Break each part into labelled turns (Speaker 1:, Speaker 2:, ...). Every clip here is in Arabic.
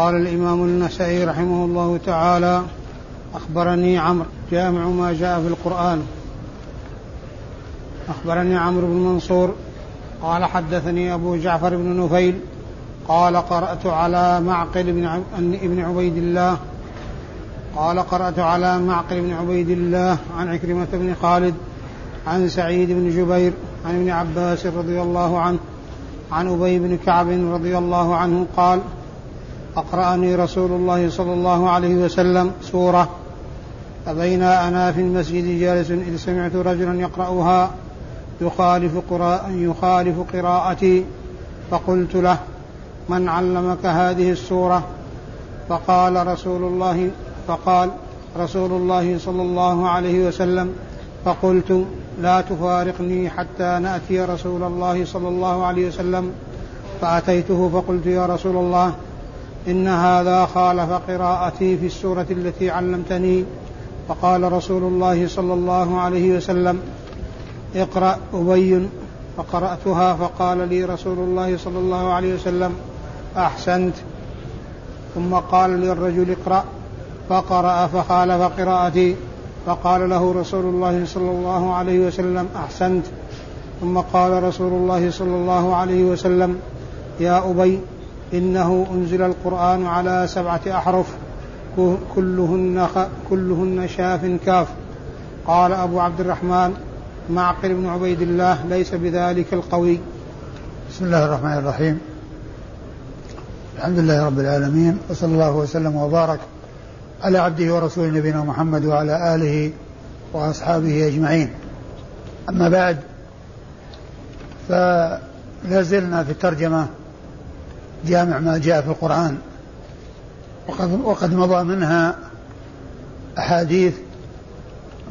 Speaker 1: قال الإمام النسائي رحمه الله تعالى أخبرني عمرو جامع ما جاء في القرآن. أخبرني عمرو بن منصور قال حدثني أبو جعفر بن نفيل قال قرأت على معقل بن عبيد الله قال قرأت على معقل بن عبيد الله عن عكرمة بن خالد عن سعيد بن جبير عن ابن عباس رضي الله عنه عن أبي بن كعب رضي الله عنه قال أقرأني رسول الله صلى الله عليه وسلم سورة فبين أنا في المسجد جالس إذ سمعت رجلا يقرأها يخالف, قراء يخالف قراءتي فقلت له من علمك هذه السورة؟ فقال رسول الله فقال رسول الله صلى الله عليه وسلم فقلت لا تفارقني حتى نأتي رسول الله صلى الله عليه وسلم. فأتيته فقلت يا رسول الله إن هذا خالف قراءتي في السورة التي علمتني. فقال رسول الله صلى الله عليه وسلم اقرأ أبي فقرأتها فقال لي رسول الله صلى الله عليه وسلم أحسنت. ثم قال للرجل اقرأ. فقرأ فخالف قراءتي. فقال له رسول الله صلى الله عليه وسلم أحسنت. ثم قال رسول الله صلى الله عليه وسلم يا أبي إنه أنزل القرآن على سبعة أحرف كلهن كلهن شاف كاف. قال أبو عبد الرحمن معقل بن عبيد الله ليس بذلك القوي.
Speaker 2: بسم الله الرحمن الرحيم. الحمد لله رب العالمين وصلى الله وسلم وبارك على عبده ورسوله نبينا محمد وعلى آله وأصحابه أجمعين. أما بعد فلا زلنا في الترجمة. جامع ما جاء في القرآن. وقد, وقد مضى منها أحاديث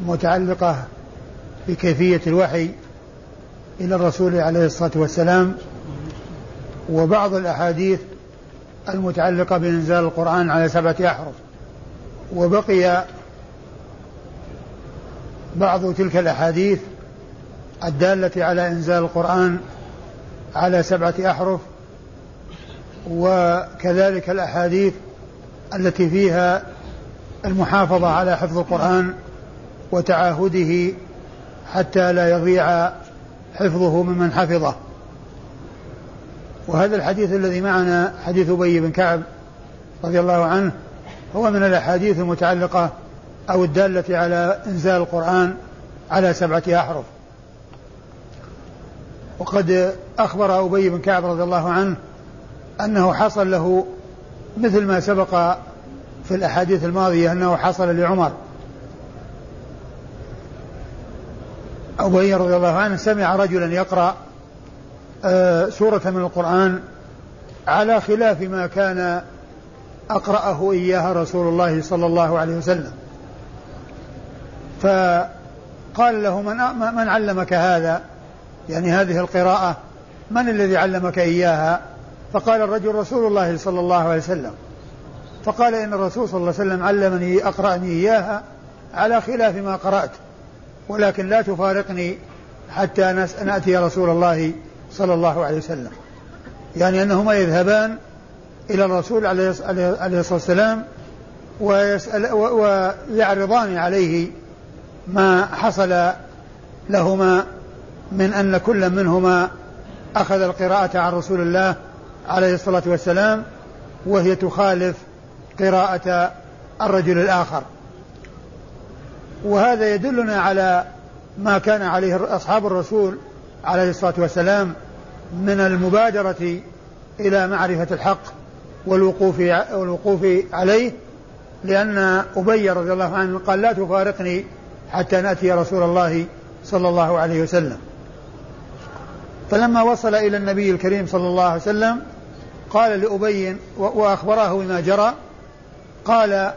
Speaker 2: متعلقة بكيفية الوحي إلى الرسول عليه الصلاة والسلام وبعض الأحاديث المتعلقة بإنزال القرآن على سبعة أحرف. وبقي بعض تلك الأحاديث الدالة على إنزال القرآن على سبعة أحرف وكذلك الأحاديث التي فيها المحافظة على حفظ القرآن وتعاهده حتى لا يضيع حفظه ممن حفظه. وهذا الحديث الذي معنا حديث أبي بن كعب رضي الله عنه هو من الأحاديث المتعلقة أو الدالة على إنزال القرآن على سبعة أحرف. وقد أخبر أبي بن كعب رضي الله عنه أنه حصل له مثل ما سبق في الأحاديث الماضية أنه حصل لعمر. أبي رضي الله عنه سمع رجلا يقرأ آه، سورة من القرآن على خلاف ما كان أقرأه إياها رسول الله صلى الله عليه وسلم. فقال له من, من علمك هذا؟ يعني هذه القراءة من الذي علمك إياها؟ فقال الرجل رسول الله صلى الله عليه وسلم فقال إن الرسول صلى الله عليه وسلم علمني أقرأني إياها على خلاف ما قرأت ولكن لا تفارقني حتى نأتي رسول الله صلى الله عليه وسلم. يعني أنهما يذهبان إلى الرسول عليه الصلاة والسلام ويسأل ويعرضان عليه ما حصل لهما من أن كل منهما أخذ القراءة عن رسول الله عليه الصلاة والسلام وهي تخالف قراءة الرجل الآخر. وهذا يدلنا على ما كان عليه أصحاب الرسول عليه الصلاة والسلام من المبادرة إلى معرفة الحق والوقوف والوقوف عليه لأن أبي رضي الله عنه قال لا تفارقني حتى نأتي رسول الله صلى الله عليه وسلم. فلما وصل إلى النبي الكريم صلى الله عليه وسلم قال لأبي وأخبره بما جرى. قال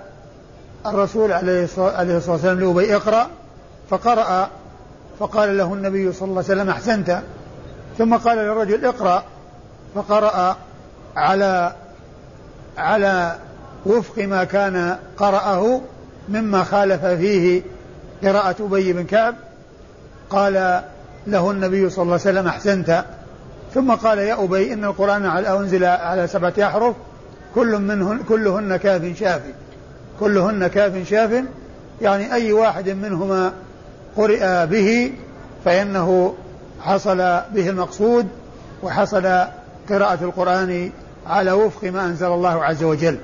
Speaker 2: الرسول عليه الصلاة والسلام لأبي اقرأ. فقرأ. فقال له النبي صلى الله عليه وسلم أحسنت. ثم قال للرجل اقرأ. فقرأ على على وفق ما كان قرأه مما خالف فيه قراءة أبي بن كعب. قال له النبي صلى الله عليه وسلم أحسنت. ثم قال يا أبي إن القرآن أنزل على سبعة أحرف كل منهن كلهن كاف شاف. كلهن كاف شاف. يعني أي واحد منهما قرئ به فإنه حصل به المقصود وحصل قراءة القرآن على وفق ما أنزل الله عز وجل.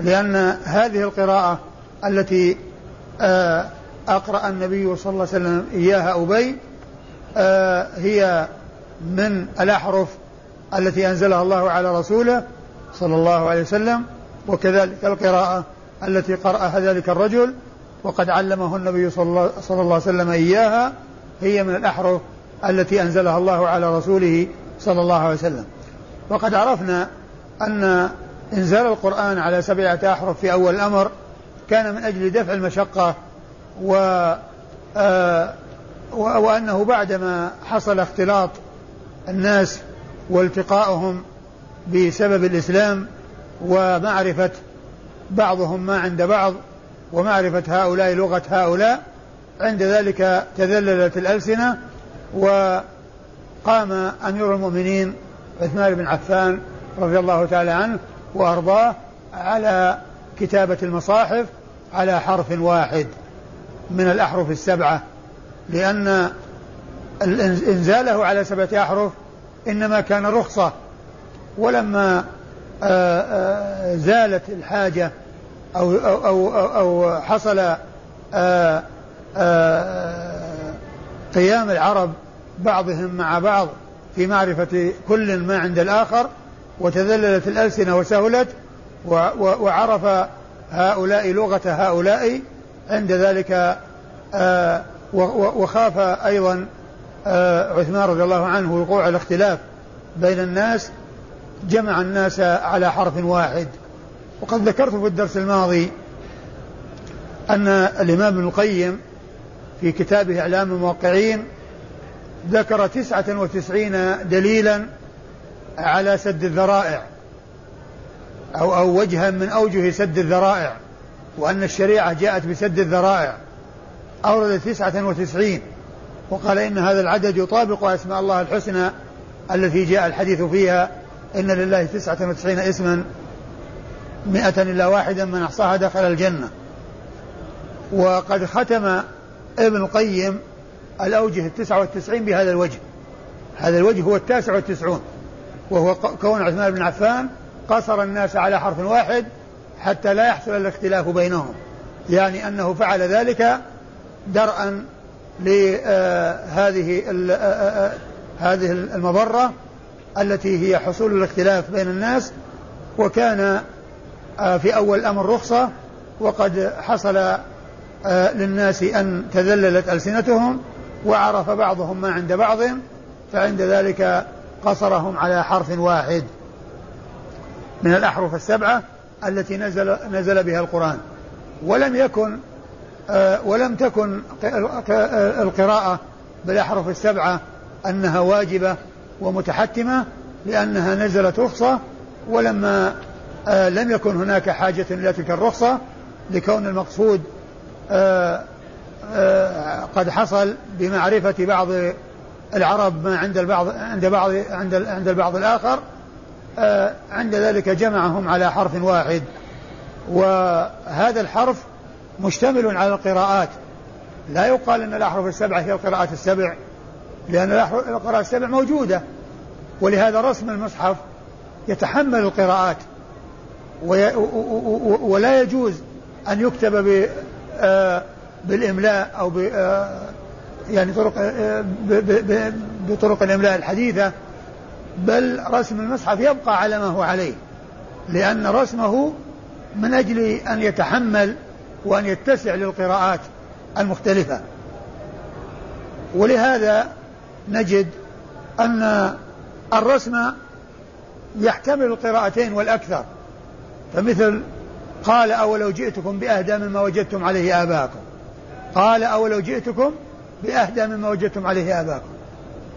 Speaker 2: لأن هذه القراءة التي آه، أقرأ النبي صلى الله عليه وسلم إياها أبي آه، هي من الأحرف التي أنزلها الله على رسوله صلى الله عليه وسلم وكذلك القراءة التي قرأها ذلك الرجل وقد علمه النبي صلى الله, عليه وسلم إياها هي من الأحرف التي أنزلها الله على رسوله صلى الله عليه وسلم. وقد عرفنا أن إنزال القرآن على سبعة أحرف في أول الأمر كان من أجل دفع المشقة و آه وأنه بعدما حصل اختلاط الناس والتقاؤهم بسبب الإسلام ومعرفة بعضهم ما عند بعض ومعرفة هؤلاء لغة هؤلاء عند ذلك تذللت الألسنة وقام أمير المؤمنين عثمان بن عفان رضي الله تعالى عنه وأرضاه على كتابة المصاحف على حرف واحد من الأحرف السبعة لأن إنزاله على سبعة أحرف إنما كان رخصة. ولما آه، آه، زالت الحاجة أو أو أو, أو حصل آه، قيام العرب بعضهم مع بعض في معرفة كل ما عند الآخر وتذللت الألسنة وسهلت وعرف هؤلاء لغة هؤلاء عند ذلك وخاف أيضا عثمان رضي الله عنه وقوع الاختلاف بين الناس جمع الناس على حرف واحد. وقد ذكرت في الدرس الماضي أن الإمام ابن القيم في كتابه إعلام الموقعين ذكر تسعة وتسعين دليلا على سد الذرائع أو أو وجها من أوجه سد الذرائع وأن الشريعة جاءت بسد الذرائع. أورد تسعة وتسعين. وقال إن هذا العدد يطابق أسماء الله الحسنى التي جاء الحديث فيها إن لله تسعة وتسعين اسما مئة إلا واحدا من أحصاها دخل الجنة. وقد ختم ابن القيم الأوجه التسعة والتسعين بهذا الوجه. هذا الوجه هو التاسع والتسعون. وهو كون عثمان بن عفان قصر الناس على حرف واحد حتى لا يحصل الاختلاف بينهم. يعني أنه فعل ذلك درءا لهذه آه، آه، آه، هذه المضرة التي هي حصول الاختلاف بين الناس وكان في أول الأمر رخصة وقد حصل للناس أن تذللت ألسنتهم وعرف بعضهم ما عند بعض فعند ذلك قصرهم على حرف واحد من الأحرف السبعة التي نزل نزل بها القرآن. ولم يكن ولم تكن القراءة بالأحرف السبعة أنها واجبة ومتحتمة لأنها نزلت رخصة ولما آه لم يكن هناك حاجة إلى تلك الرخصة لكون المقصود آه آه قد حصل بمعرفة بعض العرب ما عند البعض عند بعض عند عند البعض الآخر آه عند ذلك جمعهم على حرف واحد. وهذا الحرف مشتمل على القراءات. لا يقال أن الأحرف السبعه هي القراءات السبع لأن القراءة السبع موجودة ولهذا رسم المصحف يتحمل القراءات ولا يجوز أن يكتب آه، بالإملاء أو ب آه، يعني طرق آه، بطرق الإملاء الحديثة بل رسم المصحف يبقى على ما هو عليه لأن رسمه من أجل أن يتحمل وأن يتسع للقراءات المختلفة. ولهذا نجد أن الرسم يحتمل القراءتين والأكثر. فمثل قال أولو جئتكم بأهدى مما وجدتم عليه آباءكم. قال أولو جئتكم بأهدى مما وجدتم عليه آباءكم.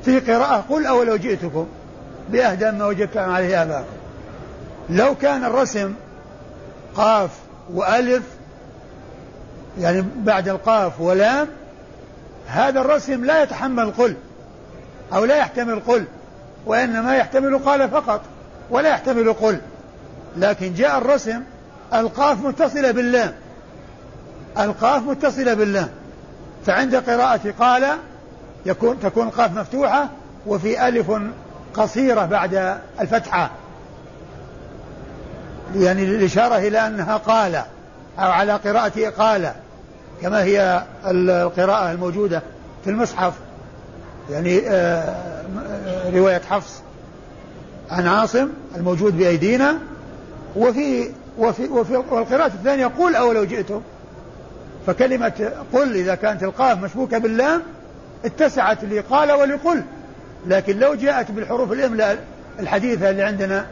Speaker 2: في قراءة قل أولو جئتكم بأهدى مما وجدتم عليه آباءكم. لو كان الرسم قاف وألف يعني بعد القاف ولام هذا الرسم لا يتحمل قل أو لا يحتمل قل وإنما يحتمل قال فقط ولا يحتمل قل. لكن جاء الرسم القاف متصلة باللام. القاف متصلة باللام. فعند قراءة قال يكون تكون القاف مفتوحة وفي ألف قصيرة بعد الفتحة. يعني الإشارة إلى أنها قال أو على قراءة قال. كما هي القراءة الموجودة في المصحف. يعني آه، رواية حفص عن عاصم الموجود بأيدينا وفي وفي وفي والقراءة الثانية قل أو لو جئتم. فكلمة قل إذا كانت القاف مشبوكة باللام اتسعت لقال ولقل. لكن لو جاءت بالحروف الإملاء الحديثة اللي عندنا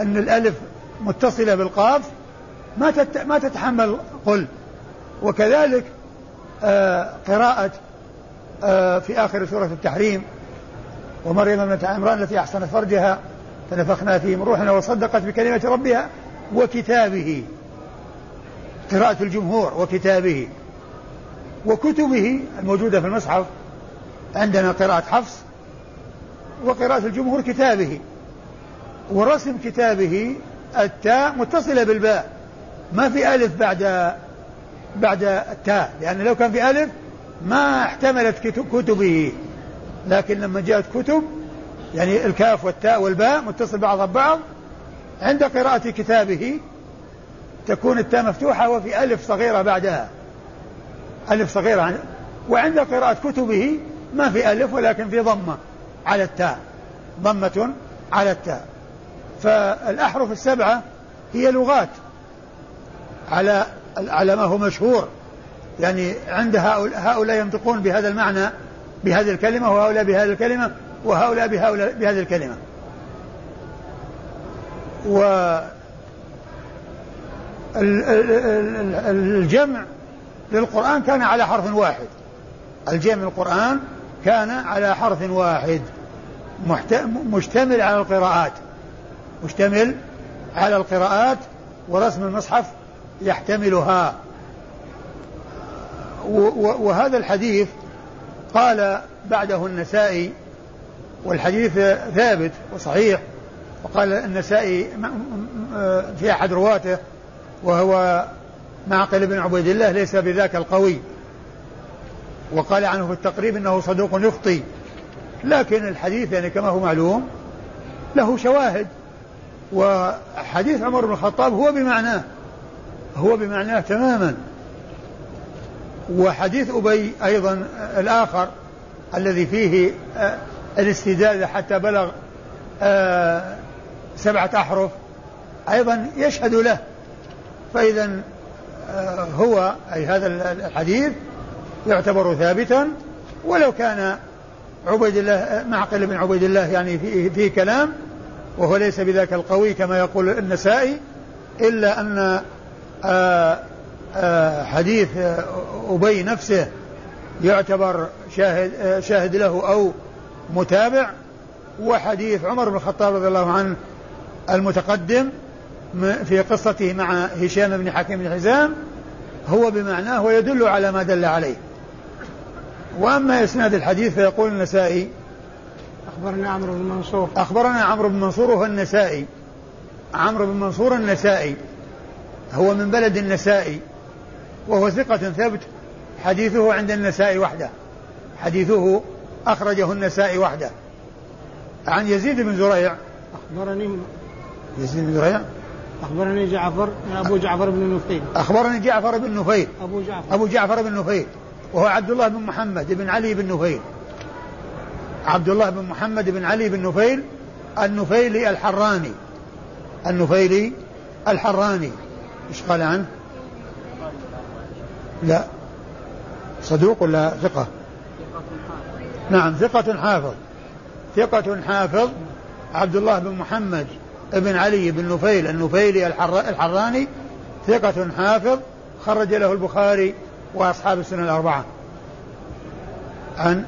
Speaker 2: أن الألف متصلة بالقاف ما ما تتحمل قل. وكذلك آه قراءة آه في آخر سورة التحريم ومريم ابنة عمران التي أحسنت فرجها فنفخنا فيه من روحنا وصدقت بكلمة ربها وكتابه. قراءة الجمهور وكتابه. وكتبه الموجودة في المصحف عندنا قراءة حفص وقراءة الجمهور كتابه. ورسم كتابه التاء متصلة بالباء. ما في ألف بعد بعد التاء لأن لو كان في ألف ما احتملت كتبه. لكن لما جاءت كتب يعني الكاف والتاء والباء متصل بعضها ببعض عند قراءة كتابه تكون التاء مفتوحة وفي ألف صغيرة بعدها. ألف صغيرة وعند قراءة كتبه ما في ألف ولكن في ضمة على التاء. ضمة على التاء. فالأحرف السبعة هي لغات على على ما هو مشهور. يعني عند هؤلاء, هؤلاء ينطقون بهذا المعنى بهذه الكلمة وهؤلاء بهذه الكلمة وهؤلاء بهؤلاء بهذه الكلمة. و الجمع للقرآن كان على حرف واحد. الجمع للقرآن كان على حرف واحد. مشتمل على القراءات. مشتمل على القراءات ورسم المصحف يحتملها. وهذا الحديث قال بعده النسائي والحديث ثابت وصحيح وقال النسائي في أحد رواته وهو معقل بن عبيد الله ليس بذاك القوي. وقال عنه في التقريب إنه صدوق يخطي لكن الحديث يعني كما هو معلوم له شواهد. وحديث عمر بن الخطاب هو بمعناه. هو بمعناه تماما. وحديث أبي أيضا الآخر الذي فيه آه، الاستدادة حتى بلغ آه، سبعة أحرف أيضا يشهد له. فإذا آه، هو أي هذا الحديث يعتبر ثابتا. ولو كان عبيد الله معقل بن عبيد الله يعني فيه, فيه كلام وهو ليس بذاك القوي كما يقول النسائي إلا أن حديث أبي نفسه يعتبر شاهد, شاهد له أو متابع وحديث عمر بن الخطاب رضي الله عنه المتقدم في قصته مع هشام بن حكيم بن حزام هو بمعناه ويدل على ما دل عليه. وأما إسناد الحديث فيقول النسائي
Speaker 1: أخبرنا عمرو بن منصور.
Speaker 2: أخبرنا عمرو بن منصور وهو النسائي. عمرو بن منصور النسائي. هو من بلد النسائي وهو ثقة ثبت حديثه عند النسائي وحده. حديثه أخرجه النسائي وحده. عن يزيد بن زريع.
Speaker 1: أخبرني
Speaker 2: يزيد بن زريع؟
Speaker 1: أخبرني جعفر أبو جعفر بن نفيل.
Speaker 2: أخبرني جعفر بن نفيل.
Speaker 1: أبو جعفر.
Speaker 2: أبو جعفر بن نفيل. وهو عبد الله بن محمد بن علي بن نفيل. عبد الله بن محمد بن علي بن نفيل النفيلي الحراني. النفيلي الحراني. إيش قال عنه؟ لا. صدوق ولا ثقة؟ نعم ثقة حافظ. ثقة حافظ عبد الله بن محمد بن علي بن نفيل النفيلي الحراني. ثقة حافظ خرج له البخاري وأصحاب السنة الأربعة. عن؟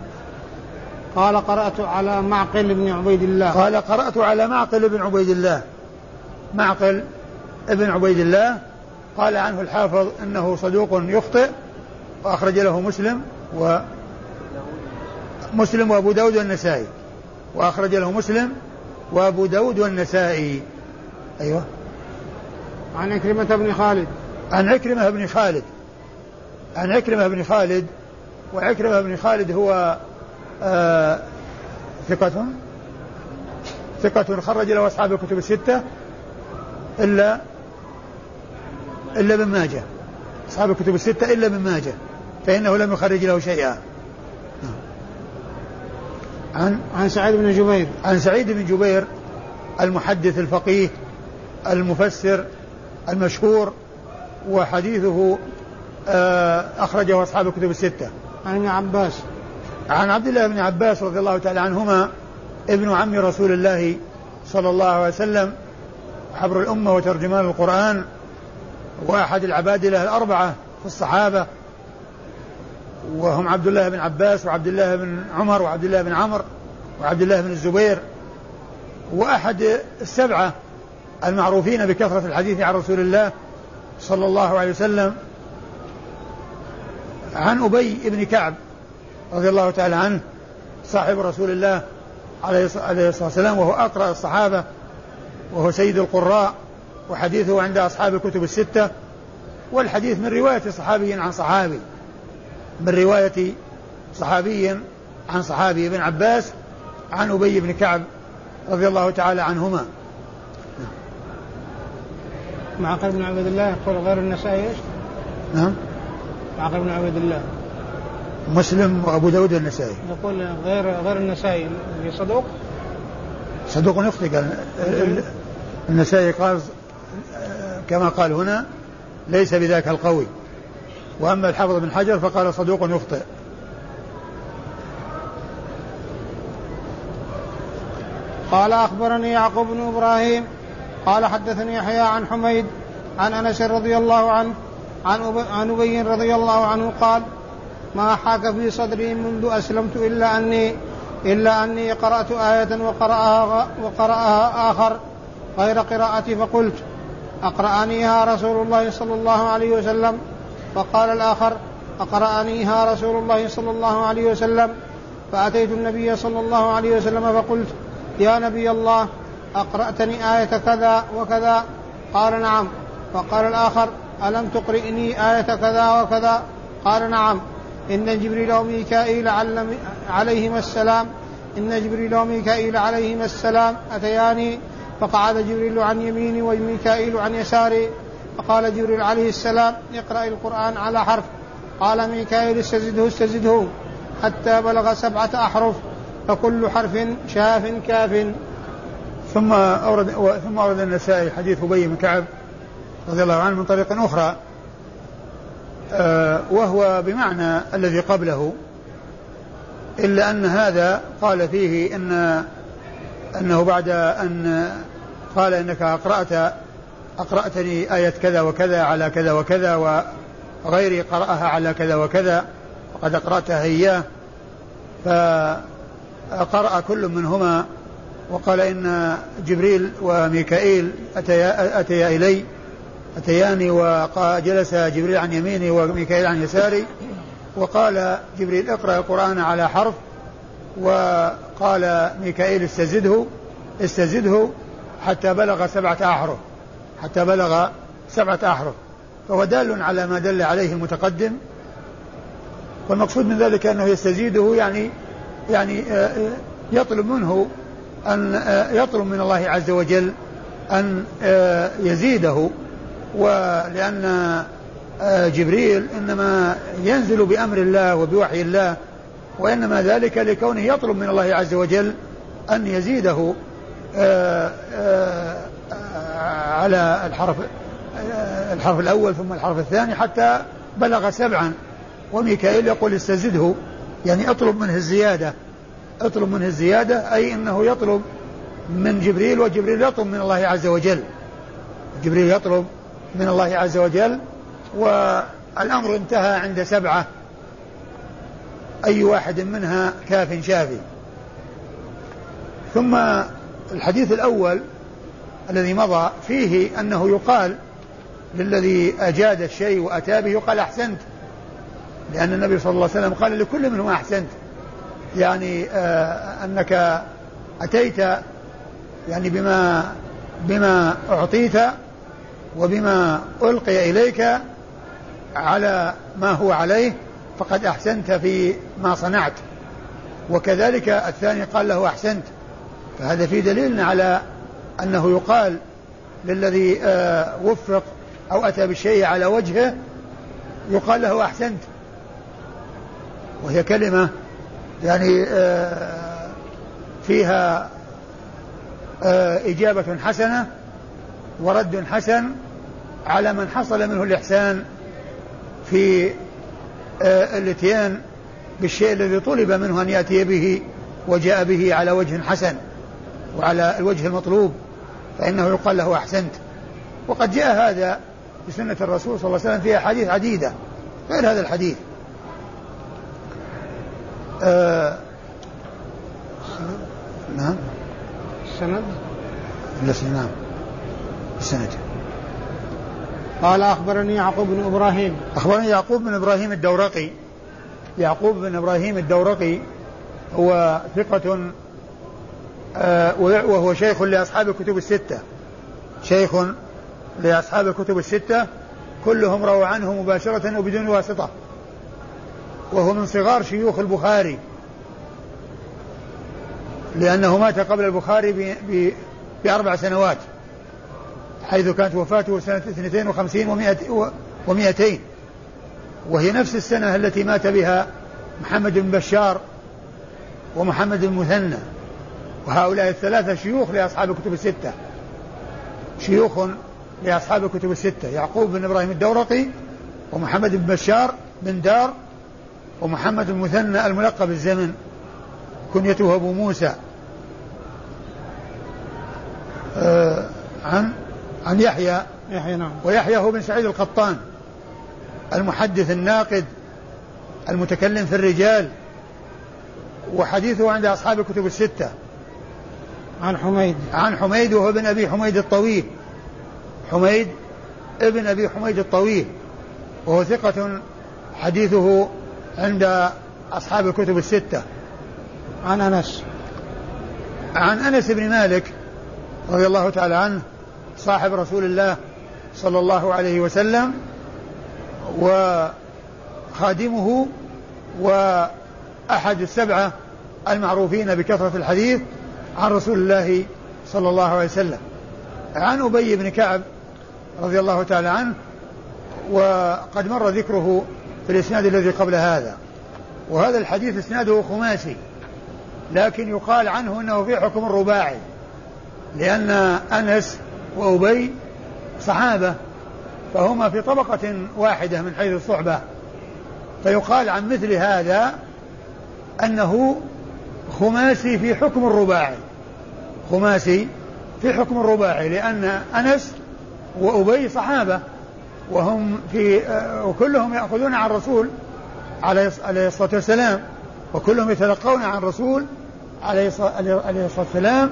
Speaker 1: قال قرأت على معقل بن عبيد الله.
Speaker 2: قال قرأت على معقل بن عبيد الله. معقل بن عبيد الله قال عنه الحافظ إنه صدوق يخطئ وأخرج له مسلم و مسلم وأبو داود والنسائي. وأخرج له مسلم وأبو داود والنسائي. أيوه.
Speaker 1: عن عكرمة بن خالد.
Speaker 2: عن عكرمة بن خالد. عن عكرمة بن خالد وعكرمة بن خالد هو آه ثقة ثقة خرج له أصحاب الكتب الستة إلا إلا ابن ماجه. أصحاب الكتب الستة إلا ابن ماجه. فإنه لم يخرج له شيئا.
Speaker 1: عن عن سعيد بن جبير.
Speaker 2: عن سعيد بن جبير المحدث الفقيه المفسر المشهور وحديثه آه، أخرجه أصحاب الكتب الستة.
Speaker 1: عن ابن عباس.
Speaker 2: عن عبد الله بن عباس رضي الله تعالى عنهما ابن عم رسول الله صلى الله عليه وسلم حبر الأمة وترجمان القرآن وأحد العبادلة الأربعة في الصحابة وهم عبد الله بن عباس وعبد الله بن عمر وعبد الله بن عمرو وعبد الله بن الزبير وأحد السبعة المعروفين بكثرة الحديث عن رسول الله صلى الله عليه وسلم عن أبي بن كعب رضي الله تعالى عنه صاحب رسول الله عليه الصلاة والسلام وهو أقرأ الصحابة وهو سيد القراء وحديثه عند أصحاب الكتب الستة والحديث من رواية صحابي عن صحابي من رواية صحابي عن صحابي ابن عباس عن أبي بن كعب رضي الله تعالى عنهما.
Speaker 1: معقل بن عبد الله يقول غير النسائي إيش؟
Speaker 2: نعم.
Speaker 1: معقل بن عبد الله
Speaker 2: مسلم وأبو داود النسائي
Speaker 1: يقول غير غير النسائي. صدوق؟
Speaker 2: صدوق يخطئ النسائي قال كما قال هنا ليس بذاك القوي وأما الحافظ بن حجر فقال صدوق يخطئ.
Speaker 1: قال أخبرني يعقوب بن إبراهيم قال حدثني يحيى عن حميد عن أنس رضي الله عنه عن أبي رضي الله عنه قال ما حاك في صدري منذ أسلمت إلا أني إلا أني قرأت آية وقرأها وقرأها آخر غير قراءتي فقلت أقرأنيها رسول الله صلى الله عليه وسلم؟ فقال الآخر أقرأنيها رسول الله صلى الله عليه وسلم؟ فأتيت النبي صلى الله عليه وسلم فقلت يا نبي الله أقرأتني آية كذا وكذا؟ قال نعم. فقال الآخر ألم تقرئني آية كذا وكذا؟ قال نعم. إن جبريل وميكائيل عليهما السلام إن جبريل وميكائيل عليهما السلام أتياني؟ فقعد جبريل عن يميني وميكائيل عن يساري فقال جبريل عليه السلام اقرأ القرآن على حرف. قال ميكائيل استزده استزده. حتى بلغ سبعة أحرف فكل حرف شاف كاف.
Speaker 2: ثم أورد ثم أورد النسائي حديث أبي بن كعب رضي الله عنه من طريق أخرى آه، وهو بمعنى الذي قبله إلا أن هذا قال فيه إن أنه بعد أن قال إنك أقرأت أقرأتني آية كذا وكذا على كذا وكذا وغيري قرأها على كذا وكذا وقد أقرأتها إياه فقرأ كل منهما وقال إن جبريل وميكائيل أتيا, أتيا إلي أتياني وجلس جبريل عن يميني وميكائيل عن يساري وقال جبريل اقرأ القرآن على حرف وقال ميكائيل استزده استزده حتى بلغ سبعة أحرف حتى بلغ سبعة أحرف. فهو دال على ما دل عليه المتقدم. والمقصود من ذلك أنه يستزيده يعني يعني آه، آه، يطلب منه أن آه، يطلب من الله عز وجل أن يزيده. ولأن جبريل إنما ينزل بأمر الله وبوحي الله وإنما ذلك لكونه يطلب من الله عز وجل أن يزيده على الحرف الحرف الأول ثم الحرف الثاني حتى بلغ سبعا. وميكائيل يقول استزده يعني اطلب منه الزيادة. اطلب منه الزيادة أي أنه يطلب من جبريل وجبريل يطلب من الله عز وجل. جبريل يطلب من الله عز وجل والأمر انتهى عند سبعة. أي واحد منها كاف شافي. ثم الحديث الأول الذي مضى فيه أنه يقال للذي أجاد الشيء وأتى به يقال أحسنت. لأن النبي صلى الله عليه وسلم قال لكل منهم أحسنت. يعني آه أنك أتيت يعني بما بما أعطيت وبما ألقي إليك على ما هو عليه فقد أحسنت في ما صنعت. وكذلك الثاني قال له أحسنت. فهذا في دليل على أنه يقال للذي آه، وفق أو أتى بالشيء على وجهه يقال له أحسنت. وهي كلمة يعني آه، فيها آه، إجابة حسنة ورد حسن على من حصل منه الإحسان في الاتيان بالشيء الذي طلب منه أن يأتي به وجاء به على وجه حسن وعلى الوجه المطلوب فإنه يقال له أحسنت. وقد جاء هذا بسنة الرسول صلى الله عليه وسلم في أحاديث عديدة غير هذا الحديث. آه نعم.
Speaker 1: السند
Speaker 2: نعم السند
Speaker 1: قال أخبرني يعقوب بن إبراهيم.
Speaker 2: أخبرني يعقوب بن إبراهيم الدورقي. يعقوب بن إبراهيم الدورقي هو ثقة آه، وهو شيخ لأصحاب الكتب الستة. شيخ لأصحاب الكتب الستة كلهم رووا عنه مباشرة وبدون واسطة. وهو من صغار شيوخ البخاري. لأنه مات قبل البخاري بأربع سنوات. حيث كانت وفاته سنة 52 و200 وهي نفس السنة التي مات بها محمد بن بشار ومحمد بن مثنى وهؤلاء الثلاثة شيوخ لأصحاب الكتب الستة. شيوخ لأصحاب الكتب الستة. يعقوب بن إبراهيم الدورقي ومحمد بن بشار بن دار ومحمد المثنى الملقب الزمن كنيته أبو موسى. آه عن عن يحيى.
Speaker 1: يحيى نعم.
Speaker 2: ويحيى هو بن سعيد القطان المحدث الناقد المتكلم في الرجال وحديثه عند أصحاب الكتب الستة.
Speaker 1: عن حميد.
Speaker 2: عن حميد وهو ابن أبي حميد الطويل. حميد ابن أبي حميد الطويل. وهو ثقة حديثه عند أصحاب الكتب الستة.
Speaker 1: عن أنس.
Speaker 2: عن أنس بن مالك رضي الله تعالى عنه صاحب رسول الله صلى الله عليه وسلم وخادمه وأحد السبعة المعروفين بكثرة الحديث عن رسول الله صلى الله عليه وسلم. عن أبي بن كعب رضي الله تعالى عنه وقد مر ذكره في الإسناد الذي قبل هذا. وهذا الحديث إسناده خماسي لكن يقال عنه أنه في حكم الرباعي لأن أنس وأبي صحابة فهما في طبقة واحدة من حيث الصحبة. فيقال عن مثل هذا أنه خماسي في حكم الرباعي. خماسي في حكم الرباعي لأن أنس وأبي صحابة وهم في وكلهم يأخذون عن الرسول عليه الصلاة والسلام وكلهم يتلقون عن الرسول عليه الصلاة والسلام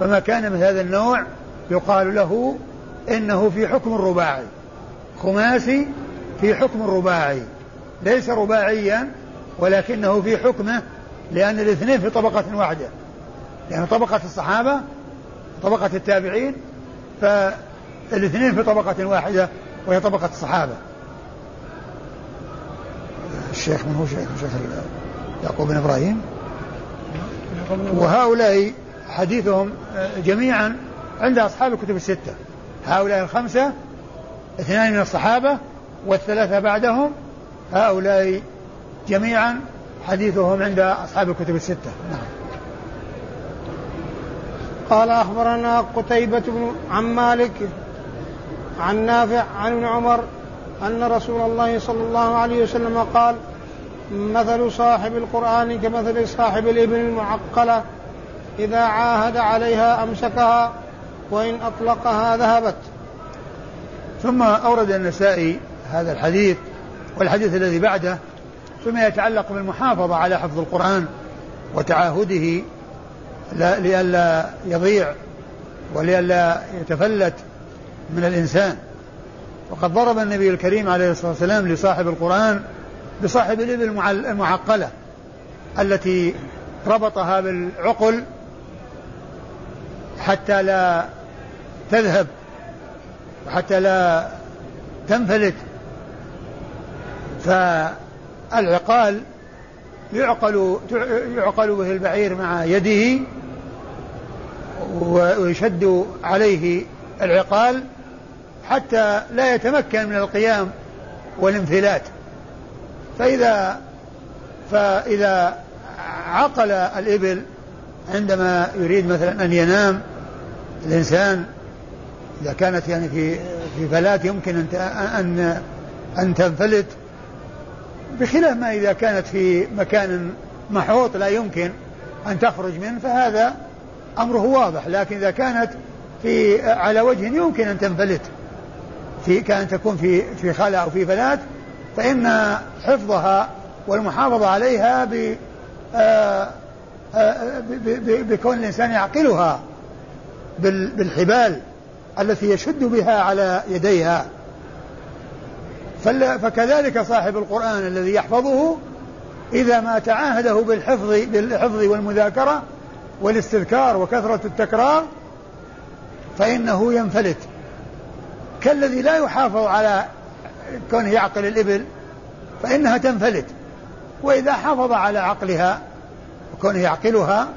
Speaker 2: فما كان من هذا النوع يقال له إنه في حكم الرباعي. خماسي في حكم الرباعي. ليس رباعيا ولكنه في حكمه لأن الاثنين في طبقة واحدة. يعني طبقة الصحابة طبقة التابعين فالاثنين في طبقة واحدة وهي طبقة الصحابة. الشيخ من هو شيخ؟ شيخ يعقوب بن إبراهيم. وهؤلاء حديثهم جميعا عند أصحاب الكتب الستة. هؤلاء الخمسة اثنان من الصحابة والثلاثة بعدهم هؤلاء جميعا حديثهم عند أصحاب الكتب الستة. نعم.
Speaker 1: قال أخبرنا قتيبة بن عن مالك عن نافع عن ابن عمر أن رسول الله صلى الله عليه وسلم قال مثل صاحب القرآن كمثل صاحب الإبل المعقلة إذا عاهد عليها أمسكها وإن أطلقها ذهبت.
Speaker 2: ثم أورد النسائي هذا الحديث والحديث الذي بعده فيما يتعلق بالمحافظة على حفظ القرآن وتعاهده لئلا يضيع ولئلا يتفلت من الإنسان. وقد ضرب النبي الكريم عليه الصلاة والسلام لصاحب القرآن بصاحب الإبل المعقلة التي ربطها بالعقل حتى لا تذهب وحتى لا تنفلت. فالعقال يعقل يعقل به البعير مع يده ويشد عليه العقال حتى لا يتمكن من القيام والانفلات. فإذا فإذا عقل الإبل عندما يريد مثلا أن ينام الإنسان إذا كانت يعني في في فلات يمكن أن أن أن تنفلت بخلاف ما إذا كانت في مكان محوط لا يمكن أن تخرج منه فهذا أمره واضح. لكن إذا كانت في على وجه يمكن أن تنفلت في كأن تكون في في خلا أو في فلات فإن حفظها والمحافظة عليها ب آه، آه، بكون الإنسان يعقلها. بالحبال التي يشد بها على يديها. فكذلك صاحب القرآن الذي يحفظه إذا ما تعاهده بالحفظ بالحفظ والمذاكرة والاستذكار وكثرة التكرار فإنه ينفلت. كالذي لا يحافظ على كونه يعقل الإبل فإنها تنفلت. وإذا حافظ على عقلها وكونه يعقلها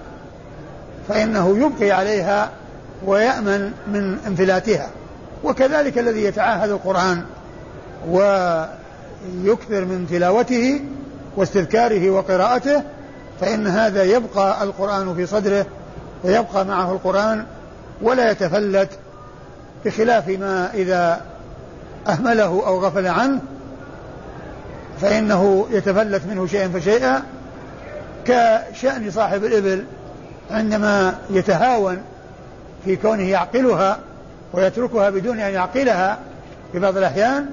Speaker 2: فإنه يبقي عليها ويأمن من انفلاتها. وكذلك الذي يتعاهد القرآن ويكثر من تلاوته واستذكاره وقراءته فإن هذا يبقى القرآن في صدره ويبقى معه القرآن ولا يتفلت بخلاف ما إذا أهمله أو غفل عنه فإنه يتفلت منه شيئا فشيئا. كشأن صاحب الإبل عندما يتهاون في كونه يعقلها ويتركها بدون أن يعقلها في بعض الأحيان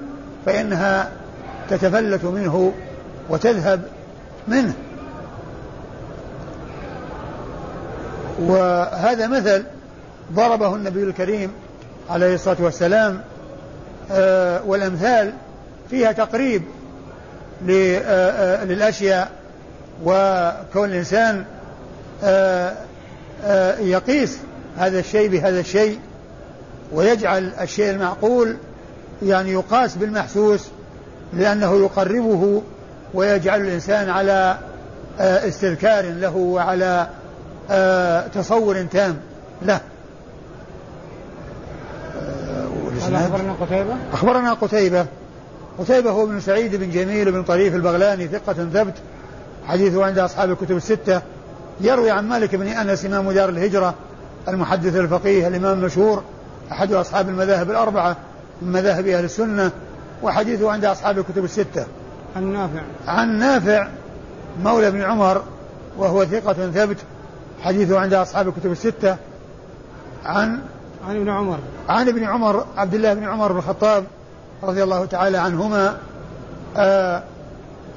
Speaker 2: فإنها تتفلت منه وتذهب منه. وهذا مثل ضربه النبي الكريم عليه الصلاة والسلام آه، والأمثال فيها تقريب آه، آه، للأشياء وكون الإنسان يقيس هذا الشيء بهذا الشيء ويجعل الشيء المعقول يعني يقاس بالمحسوس لأنه يقربه ويجعل الإنسان على استذكار له وعلى تصور تام له.
Speaker 1: أخبرنا قتيبة؟
Speaker 2: أخبرنا قتيبة. قتيبة هو ابن سعيد بن جميل بن طريف البغلاني ثقة ثبت حديثه عند أصحاب الكتب الستة يروي عن مالك بن أنس إمام دار الهجرة المحدث الفقيه الإمام المشهور أحد أصحاب المذاهب الأربعة من مذاهب أهل السنة وحديثه عند أصحاب الكتب الستة.
Speaker 1: عن نافع.
Speaker 2: عن نافع مولى بن عمر وهو ثقة ثبت حديثه عند أصحاب الكتب الستة. عن
Speaker 1: عن ابن عمر.
Speaker 2: عن ابن عمر عبد الله بن عمر بن الخطاب رضي الله تعالى عنهما آه،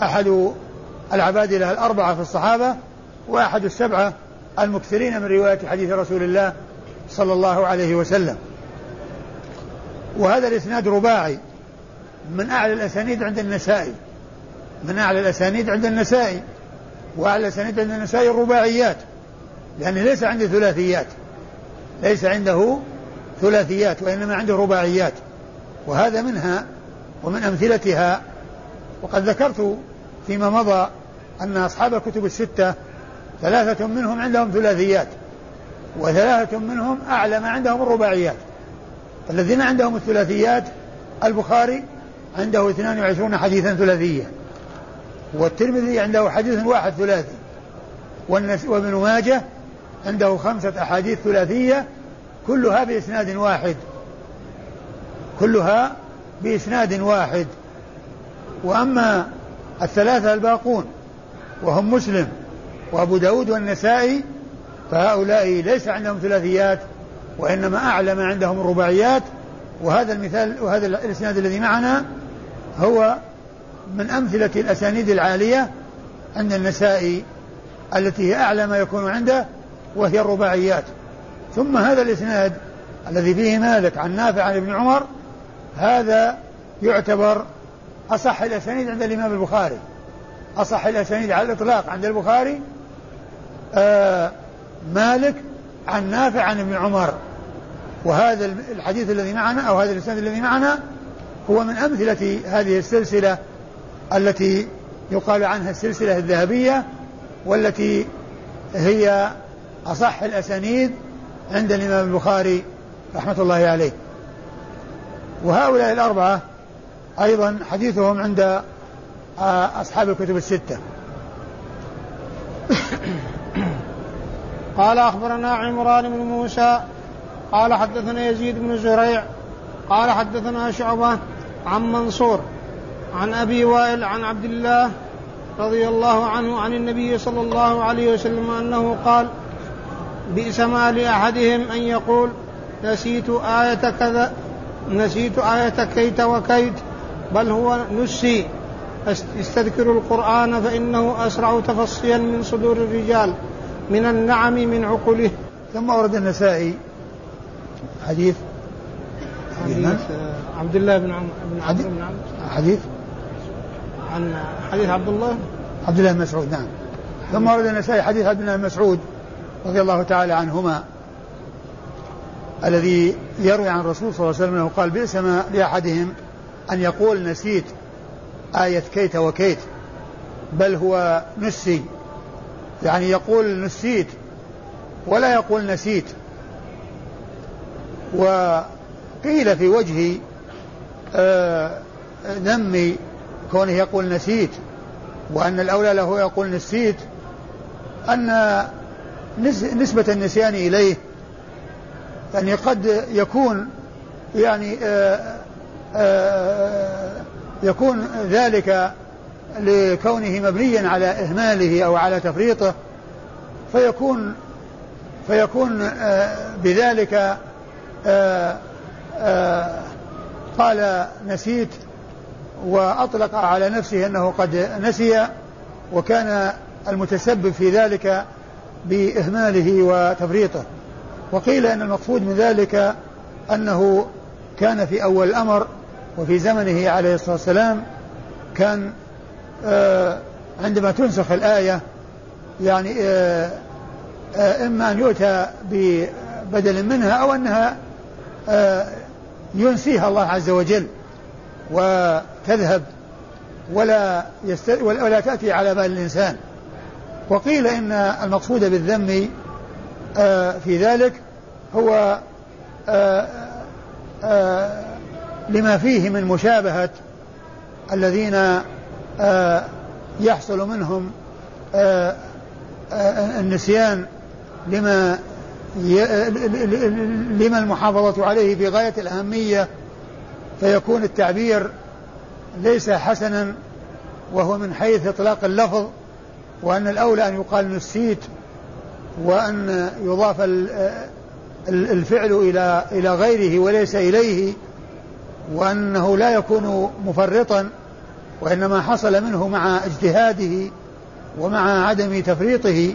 Speaker 2: أحد العبادلة الأربعة في الصحابة وأحد السبعة المكثرين من رواية حديث رسول الله صلى الله عليه وسلم. وهذا الإسناد رباعي من أعلى الأسانيد عند النسائي. من أعلى الأسانيد عند النسائي. وأعلى الأسانيد عند النسائي الرباعيات. لأنه ليس عنده ثلاثيات ليس عنده ثلاثيات وإنما عنده رباعيات. وهذا منها ومن أمثلتها. وقد ذكرت فيما مضى أن أصحاب الكتب الستة ثلاثة منهم عندهم ثلاثيات وثلاثة منهم أعلى ما عندهم الرباعيات. الذين عندهم الثلاثيات البخاري عنده 22 حديثا ثلاثيا والترمذي عنده حديث واحد ثلاثي وابن ماجه عنده خمسة أحاديث ثلاثية كلها بإسناد واحد. كلها بإسناد واحد. وأما الثلاثة الباقون وهم مسلم وأبو داود والنسائي فهؤلاء ليس عندهم ثلاثيات وإنما أعلى ما عندهم الرباعيات. وهذا المثال وهذا الإسناد الذي معنا هو من أمثلة الأسانيد العالية عند النسائي التي هي أعلى ما يكون عنده وهي الرباعيات. ثم هذا الإسناد الذي فيه مالك عن نافع عن ابن عمر هذا يعتبر أصح الأسانيد عند الإمام البخاري. أصح الأسانيد على الإطلاق عند البخاري مالك عن نافع عن ابن عمر. وهذا الحديث الذي معنا أو هذا الإسناد الذي معنا هو من أمثلة هذه السلسلة التي يقال عنها السلسلة الذهبية والتي هي أصح الأسانيد عند الإمام البخاري رحمة الله عليه. وهؤلاء الأربعة أيضا حديثهم عند آه، أصحاب الكتب الستة.
Speaker 1: قال أخبرنا عمران بن موسى قال حدثنا يزيد بن زريع قال حدثنا شعبة عن منصور عن أبي وائل عن عبد الله رضي الله عنه عن النبي صلى الله عليه وسلم أنه قال بئس ما لأحدهم أن يقول نسيت آية كذا نسيت آية كيت وكيت بل هو نسي استذكروا القرآن فإنه أسرع تفصيا من صدور الرجال. من النعم من عقله.
Speaker 2: ثم ورد النسائي حديث.
Speaker 1: حديث عبد الله بن عمرو بن عبد بن عمرو
Speaker 2: حديث.
Speaker 1: عن حديث عبد الله.
Speaker 2: عبد الله بن مسعود نعم. ثم ورد النسائي حديث عبد الله بن مسعود رضي الله تعالى عنهما الذي يروي عن الرسول صلى الله عليه وسلم أنه قال بئس ما لأحدهم أن يقول نسيت آية كيت وكيت بل هو نسي يعني يقول نسيت ولا يقول نسيت. وقيل في وجه آه، ذم كونه يقول نسيت وأن الأولى له يقول نسيت أن نسبة النسيان إليه يعني قد يكون يعني آه، آه، يكون ذلك لكونه مبنيا على إهماله أو على تفريطه فيكون فيكون آه، بذلك قال نسيت وأطلق على نفسه أنه قد نسي وكان المتسبب في ذلك بإهماله وتفريطه. وقيل أن المقصود من ذلك أنه كان في أول الأمر وفي زمنه عليه الصلاة والسلام كان آه عندما تنسخ الآية يعني آه آه إما أن يؤتى ببدل منها أو أنها آه، ينسيها الله عز وجل وتذهب ولا يست... ولا تأتي على بال الإنسان. وقيل إن المقصود بالذم آه، في ذلك هو آه، آه، لما فيه من مشابهة الذين يحصل منهم النسيان لما لما المحافظة عليه في غاية الأهمية فيكون التعبير ليس حسنا وهو من حيث إطلاق اللفظ وأن الأولى أن يقال نسيت وأن يضاف الفعل إلى إلى غيره وليس إليه وأنه لا يكون مفرطا. وإنما حصل منه مع اجتهاده ومع عدم تفريطه.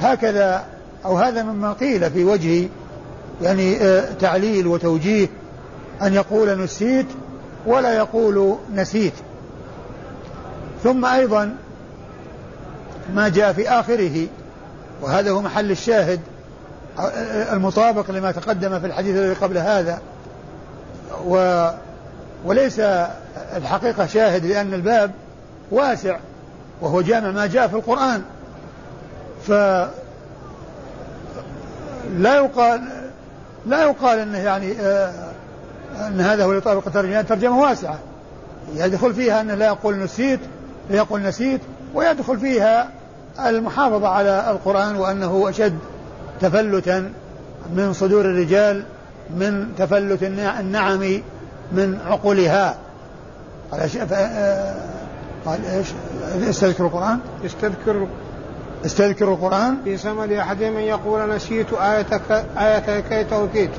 Speaker 2: هكذا أو هذا مما قيل في وجه يعني آه، تعليل وتوجيه أن يقول نسيت ولا يقول نسيت. ثم أيضا ما جاء في آخره وهذا هو محل الشاهد المطابق لما تقدم في الحديث الذي قبل هذا. و وليس الحقيقة شاهد لأن الباب واسع وهو جامع ما جاء في القرآن. ف لا يقال لا يقال إنه يعني آه إن هذا هو يطابق الترجمة. ترجمه واسعة. يدخل فيها انه لا يقول نسيت لا يقول نسيت ويدخل فيها المحافظة على القرآن وأنه أشد تفلتا من صدور الرجال من تفلت النعم من عقولها. قال إيش آه، قال إيش؟ استذكر القرآن.
Speaker 1: استذكر.
Speaker 2: استذكر القرآن.
Speaker 1: في سمل أحدهم من يقول نسيت آية آية كيت وكيت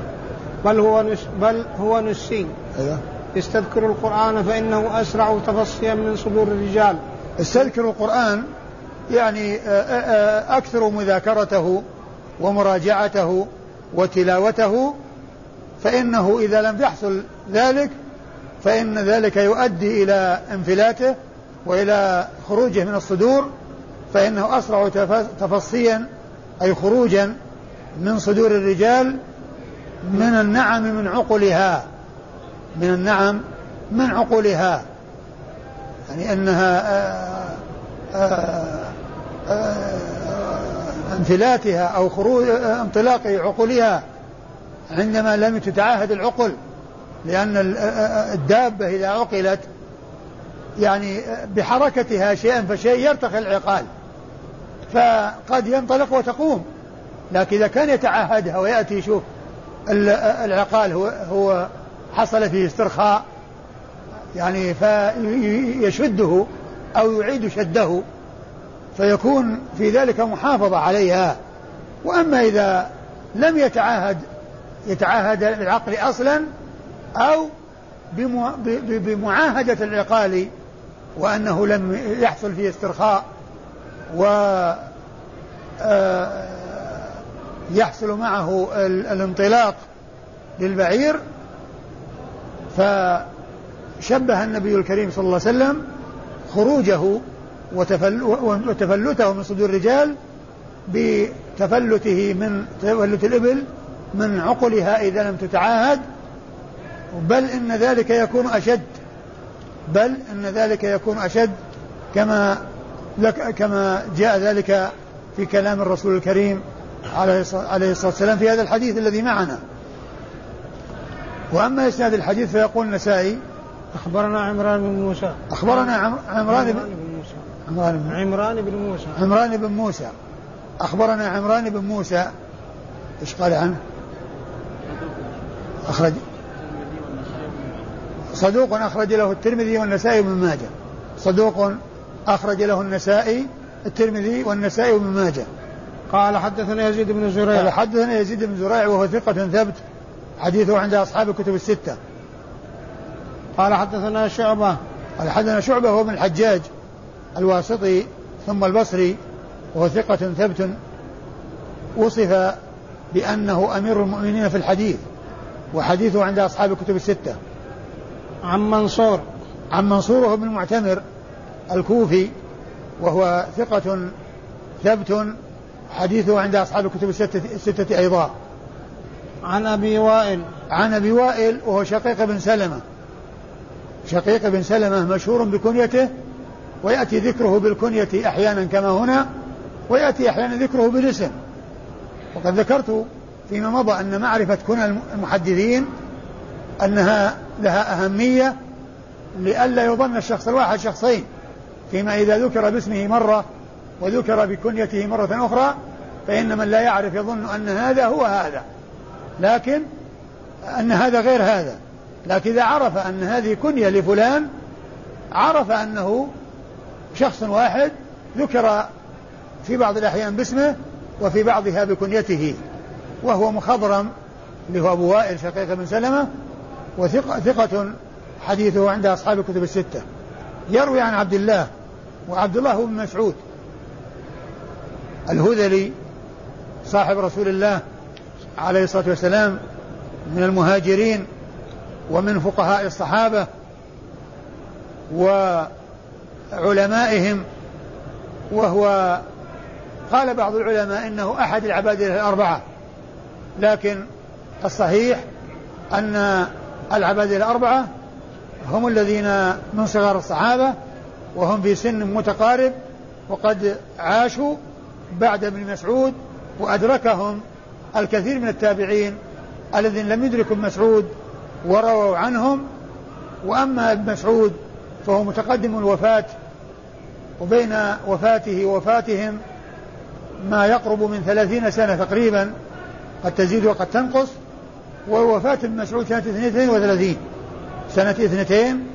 Speaker 1: بل هو نس بل هو نسين أيوه. استذكر القرآن فإنه أسرع تفصيا من صدور الرجال.
Speaker 2: استذكر القرآن يعني آه، آه، آه، أكثر مذاكرته ومراجعته وتلاوته فإنه إذا لم يحصل ذلك فإن ذلك يؤدي إلى انفلاته وإلى خروجه من الصدور فإنه أسرع تفصيا أي خروجا من صدور الرجال من النعم من عقلها من النعم من عقولها يعني أنها آآ آآ آآ انفلاتها أو خروج انطلاق عقولها عندما لم تتعاهد العقل لأن الدابة إذا عقلت يعني بحركتها شيئا فشيء يرتخي العقال. فقد ينطلق وتقوم. لكن إذا كان يتعهدها ويأتي يشوف العقال هو هو حصل فيه استرخاء يعني فيشده أو يعيد شده فيكون في ذلك محافظة عليها. وأما إذا لم يتعاهد يتعاهد العقل أصلا أو بمعاهدة العقال وأنه لم يحصل فيه استرخاء و آه، يحصل معه الانطلاق للبعير. فشبه النبي الكريم صلى الله عليه وسلم خروجه وتفلته من صدور الرجال بتفلته من تفلت الإبل من عقلها إذا لم تتعاهد بل إن ذلك يكون أشد بل إن ذلك يكون أشد كما كما جاء ذلك في كلام الرسول الكريم عليه الصلاة والسلام في هذا الحديث الذي معنا. وأما إسناد الحديث فيقول النسائي
Speaker 1: أخبرنا عمران بن موسى.
Speaker 2: أخبرنا عمران بن
Speaker 1: موسى. عمران بن موسى.
Speaker 2: عمران بن موسى. أخبرنا عمران بن موسى. إيش قال عنه؟ أخرج. صدوق أخرج له الترمذي والنسائي وابن ماجه. صدوق أخرج له النسائي الترمذي والنسائي وابن ماجه.
Speaker 1: قال حدثنا يزيد بن زريع.
Speaker 2: قال حدثنا يزيد بن زريع وهو ثقة ثبت حديثه عند أصحاب الكتب الستة.
Speaker 1: قال حدثنا شعبة.
Speaker 2: قال حدثنا شعبة هو من الحجاج الواسطي ثم البصري وهو ثقة ثبت وصف بأنه أمير المؤمنين في الحديث. وحديثه عند أصحاب الكتب الستة.
Speaker 1: عن منصور.
Speaker 2: عن منصور وهو بن المعتمر الكوفي وهو ثقة ثبت حديثه عند أصحاب الكتب الستة, الستة أيضا.
Speaker 1: عن أبي وائل.
Speaker 2: عن أبي وائل وهو شقيق بن سلمة. شقيق بن سلمة مشهور بكنيته ويأتي ذكره بالكنية أحيانا كما هنا ويأتي أحيانا ذكره بالاسم. وقد ذكرت فيما مضى أن معرفة كنى المحدثين أنها لها أهمية لئلا يظن الشخص الواحد شخصين فيما إذا ذكر باسمه مرة وذكر بكنيته مرة أخرى فإن من لا يعرف يظن أن هذا هو هذا. لكن أن هذا غير هذا. لكن إذا عرف أن هذه كنية لفلان عرف أنه شخص واحد ذكر في بعض الأحيان باسمه وفي بعضها بكنيته. وهو مخضرم اللي هو أبو وائل شقيق بن سلمة وثقة ثقة حديثه عند أصحاب الكتب الستة. يروي عن عبد الله وعبد الله بن مسعود الهذلي صاحب رسول الله عليه الصلاة والسلام من المهاجرين ومن فقهاء الصحابة وعلمائهم وهو قال بعض العلماء إنه أحد العباد الأربعة. لكن الصحيح أن العباد الأربعة هم الذين من صغار الصحابة وهم في سن متقارب وقد عاشوا بعد ابن مسعود وأدركهم الكثير من التابعين الذين لم يدركوا ابن مسعود ورووا عنهم. وأما ابن مسعود فهو متقدم الوفاة وبين وفاته ووفاتهم ما يقرب من ثلاثين سنة تقريبا. قد تزيد وقد تنقص ووفاة ابن مسعود سنة اثنتين وثلاثين. سنة اثنتين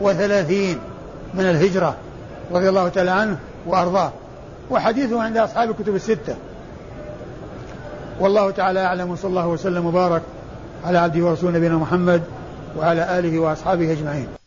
Speaker 2: وثلاثين من الهجرة رضي الله تعالى عنه وأرضاه. وحديثه عند أصحاب الكتب الستة. والله تعالى أعلم وصلى الله وسلم وبارك على عبده ورسوله نبينا محمد وعلى آله وأصحابه أجمعين.